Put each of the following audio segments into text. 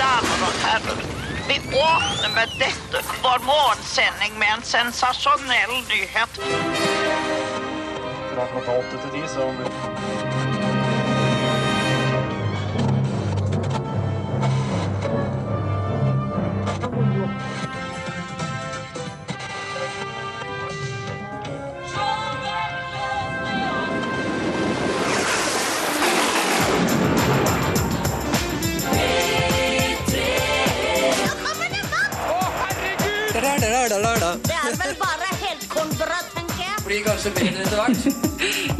damer og herrer. Vi åpner med dette, vår morgensending med en sensasjonell nyhet. Fra klokka åtte til ti, så er vel bare helkornbrød, tenker jeg. Blir kanskje bedre etter hvert.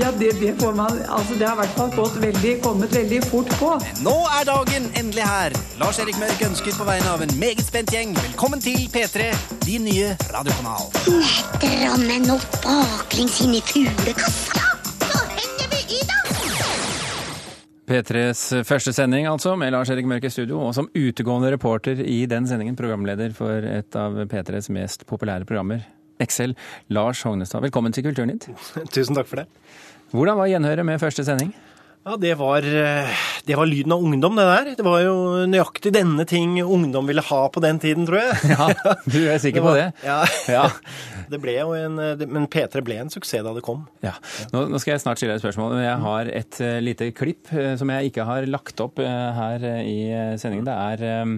Ja, det, det får man Altså, det har i hvert fall gått veldig, kommet veldig fort på. Nå er dagen endelig her. Lars Erik Mørk ønsker på vegne av en meget spent gjeng velkommen til P3, din nye radiokanal. Dra meg nå baklengs inn i fuglekassa. P3s første sending, altså, med Lars Erik Mørk i studio, og som utegående reporter i den sendingen, programleder for et av P3s mest populære programmer, Excel, Lars Hognestad. Velkommen til Kulturnytt. Tusen takk for det. Hvordan var gjenhøret med første sending? Ja, det var, eh, det var lyden av ungdom, det der. Det var jo nøyaktig denne ting ungdom ville ha på den tiden, tror jeg. Ja, du er sikker på det? Ja. Ja. Det ble jo en, eh, men P3 ble en suksess da det kom. Ja. Nå, nå skal jeg snart stille deg et spørsmål. men Jeg har et eh, lite klipp som jeg ikke har lagt opp her i sendingen. Det er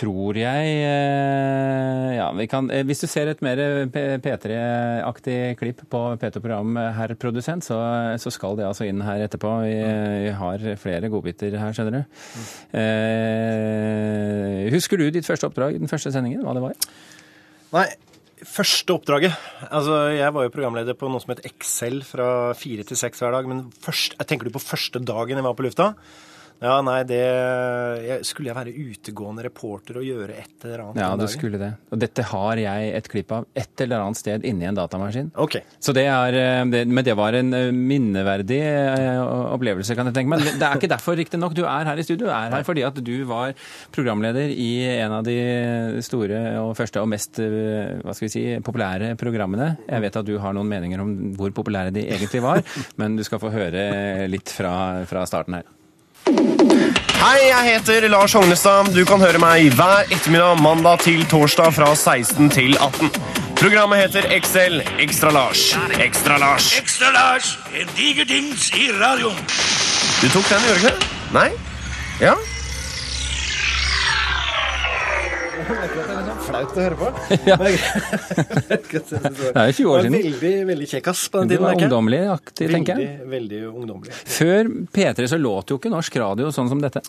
Tror jeg eh, Ja, kan eh, Hvis du ser et mer P- P3-aktig klipp på P2-program, eh, herr produsent, så, så skal det altså inn her etterpå. Vi, vi har flere godbiter her, skjønner du. Eh, husker du ditt første oppdrag den første sendingen? Hva det var? Nei, første oppdraget Altså, jeg var jo programleder på noe som het Excel fra fire til seks hver dag. Men først, jeg tenker du på første dagen jeg var på lufta? Ja, nei, det jeg, Skulle jeg være utegående reporter og gjøre et eller annet Ja, du dagen? skulle det. Og dette har jeg et klipp av et eller annet sted inni en datamaskin. Ok. Så det er, eh, det, Men det var en eh, minneverdig eh, opplevelse, kan jeg tenke meg. Men det er ikke derfor, riktignok, du er her i studio. Du er her fordi at du var programleder i en av de store og første og mest hva skal vi si, populære programmene. Jeg vet at du har noen meninger om hvor populære de egentlig var, men du skal få høre litt fra, fra starten her. Hei, jeg heter Lars Hognestad. Du kan høre meg hver ettermiddag mandag til torsdag fra 16 til 18. Programmet heter XL Ekstra Lars. Ekstra Lars. Ekstra Lars, en diger dings i radioen. Du tok den, gjorde du ikke det? Nei? Ja? Flaut å høre på. Ja. det Det er jo 20 år siden. Veldig, veldig kjekkas på den Du tiden. var merker jeg. ungdommelig-aktig, tenker jeg. Veldig, veldig ungdommelig. Før P3 så låt jo ikke norsk radio sånn som dette.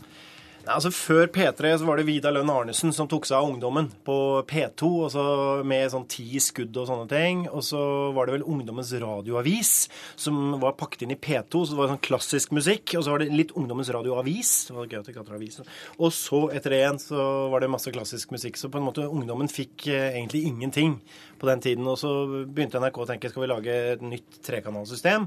Altså Før P3 så var det Vidar Lønn Arnesen som tok seg av ungdommen på P2, og så med sånn ti skudd og sånne ting. Og så var det vel Ungdommens radioavis som var pakket inn i P2, så det var sånn klassisk musikk. Og så var det litt Ungdommens radioavis. Det var gøy at ikke. Og så etter det igjen så var det masse klassisk musikk. Så på en måte ungdommen fikk eh, egentlig ingenting på den tiden. Og så begynte NRK å tenke skal vi lage et nytt trekanalsystem.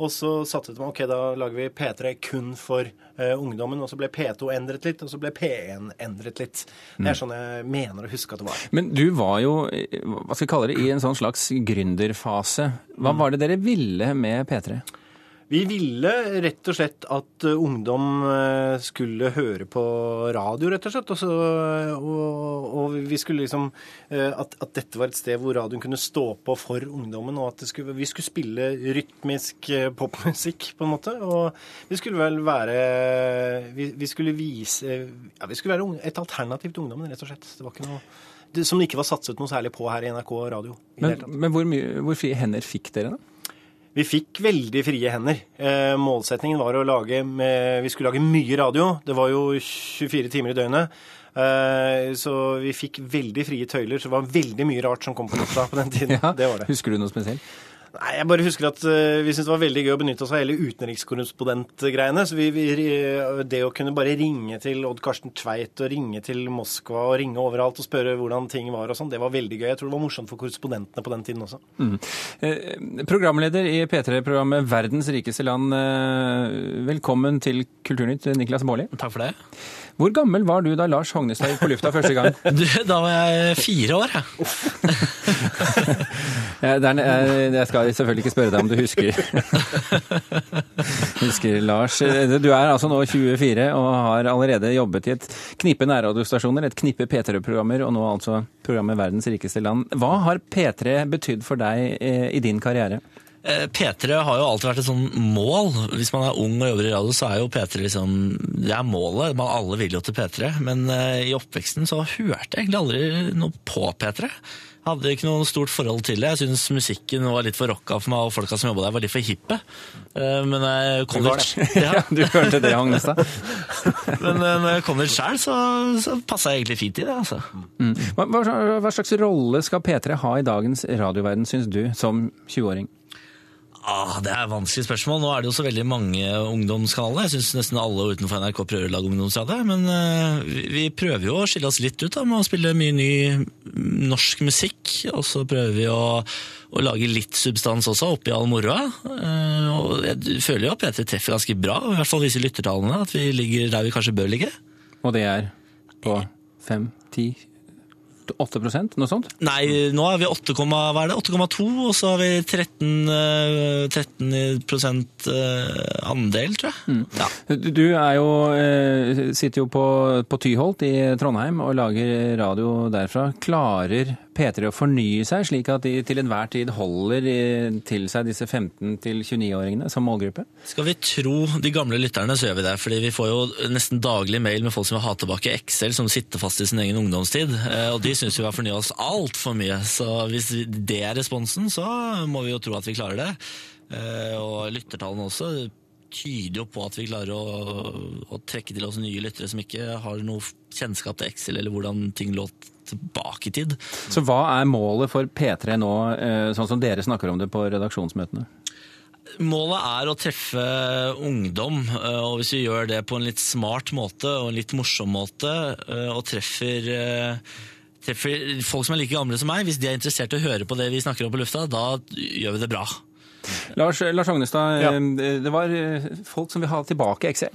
Og så satset man ok, da lager vi P3 kun for uh, ungdommen. Og så ble P2 endret litt, og så ble P1 endret litt. Det er sånn jeg mener å huske at det var. Men du var jo, eh, hva skal jeg kalle det, i en sånn slags gründerfase. Hva var det dere ville med P3? Vi ville rett og slett at eh, ungdom eh, skulle høre på radio, rett og slett. Og, så, og, og vi skulle liksom eh, at, at dette var et sted hvor radioen kunne stå på for ungdommen, og at det skulle, vi skulle spille rytmisk popmusikk, på en måte. Og vi skulle vel være Vi, vi skulle vise Ja, vi skulle være et alternativ til ungdommen, rett og slett. Det var ikke noe det, Som det ikke var satset noe særlig på her i NRK radio. i det Men, men hvor, mye, hvor frie hender fikk dere, da? Vi fikk veldig frie hender. målsettingen målsetningen var å lage med, Vi skulle lage mye radio. Det var jo 24 timer i døgnet. Eh, så vi fikk veldig frie tøyler. Så det var veldig mye rart som kom på lufta på den tiden. Ja, Det var det. Husker du noe spesielt? Nei, Jeg bare husker at uh, vi syntes det var veldig gøy å benytte oss av hele utenrikskorrespondentgreiene. Så vi, vi, det å kunne bare ringe til Odd Karsten Tveit og ringe til Moskva og ringe overalt og spørre hvordan ting var og sånn, det var veldig gøy. Jeg tror det var morsomt for korrespondentene på den tiden også. Eh, programleder i P3-programmet Verdens rikeste land, eh, velkommen til Kulturnytt, Niklas Baarli. Takk for det. Hvor gammel var du da Lars Hognestad gikk på lufta første gang? Du, da var jeg fire år, jeg. Er, jeg, jeg skal skal selvfølgelig ikke spørre deg om du husker Husker, Lars. Du er altså nå 24 og har allerede jobbet i et knippe nærradiostasjoner, et knippe P3-programmer, og nå altså programmet Verdens rikeste land. Hva har P3 betydd for deg eh, i din karriere? Eh, P3 har jo alltid vært et sånn mål. Hvis man er ung og jobber i radio, så er jo P3 liksom Det er målet. Man, alle vil jo til P3. Men eh, i oppveksten så hørte jeg egentlig aldri noe på P3. Hadde ikke noe stort forhold til det. Jeg syns musikken var litt for rocka for meg, og folka som jobba der var litt for hippe. Eh, Men når jeg kom dit. Ja, du hørte det, Agnestad. Men eh, når jeg kom dit sjøl, så, så passa jeg egentlig fint i det. altså. Mm. Hva, hva slags rolle skal P3 ha i dagens radioverden, syns du, som 20-åring? Ah, det er et vanskelig spørsmål. Nå er det jo så veldig mange ungdomskanaler. Jeg syns nesten alle utenfor NRK prøver å lage ungdomsradio. Men uh, vi, prøver jo å skille oss litt ut da, med å spille mye ny norsk musikk. Og så prøver vi å, å lage litt substans også, oppi all moroa. Uh, og jeg føler jo at P3 treffer ganske bra, i hvert fall viser lyttertallene. At vi ligger der vi kanskje bør ligge. Og det er på 5, 10, 8% noe sånt? Nei, nå er vi 8, hva er det? 8,2, og så har vi 13, eh, 13 eh, andel, tror jeg. Ja. Du jo, eh, sitter jo på, på Tyholt i Trondheim og lager radio derfra. Klarer P3 å fornye seg, slik at de til enhver tid holder til seg disse 15-29-åringene som målgruppe? Skal vi tro de gamle lytterne, så gjør vi det. Fordi vi får jo nesten daglig mail med folk som vil ha tilbake Excel, som sitter fast i sin egen ungdomstid. Eh, Og de syns vi har fornya oss altfor mye. Så hvis det er responsen, så må vi jo tro at vi klarer det. Eh, Og lyttertallene også tyder jo på at vi klarer å, å trekke til oss nye lyttere som ikke har noe kjennskap til Excel eller hvordan ting lå tilbake i tid. Så hva er målet for P3 nå, eh, sånn som dere snakker om det på redaksjonsmøtene? Målet er å treffe ungdom, eh, og hvis vi gjør det på en litt smart måte og en litt morsom måte, eh, og treffer, treffer folk som er like gamle som meg, hvis de er interessert i å høre på det vi snakker om på lufta, da gjør vi det bra. Lars, Lars Agnestad, Ja. eh, det var eh, folk som vil ha tilbake Excel.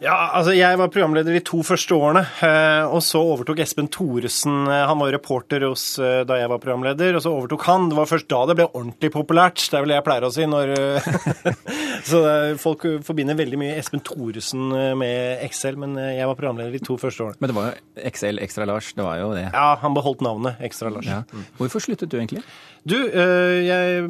Ja, altså Jeg var programleder de to første årene, eh, og så overtok Espen Thoresen. eh, Han var reporter hos eh, da jeg var programleder, og så overtok han. Det var først da det ble ordentlig populært. Det er vel det jeg pleier å si. når... så folk forbinder veldig mye Espen Thoresen eh, med Excel, men eh, jeg var programleder de to første årene. Men det var jo Excel Extra Lars, det var jo det. Ja, han beholdt navnet Ekstra Lars. Ja. Hvorfor sluttet du egentlig? Du, eh, jeg,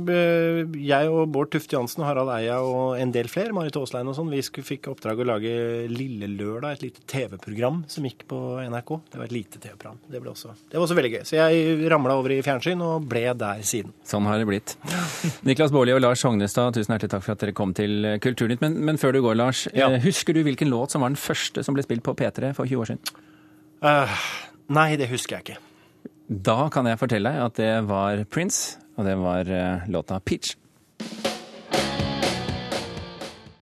jeg og Bård Tufte Jansen, Harald Eia og en del flere, Marit Aaslein og sånn, vi fikk oppdrag å lage Lille Lørdag, et lite TV-program som gikk på NRK. Det var et lite TV-program. Det, det var også veldig gøy. Så jeg ramla over i fjernsyn og ble der siden. Sånn har det blitt. Niklas Baarli og Lars Hognestad, tusen hjertelig takk for at dere kom til eh, Kulturnytt. Men, men før du går, Lars, Ja. eh, husker du hvilken låt som var den første som ble spilt på P3 for 20 år siden? Uh, nei, det husker jeg ikke. Da kan jeg fortelle deg at det var Prince, og det var eh, låta 'Peach'.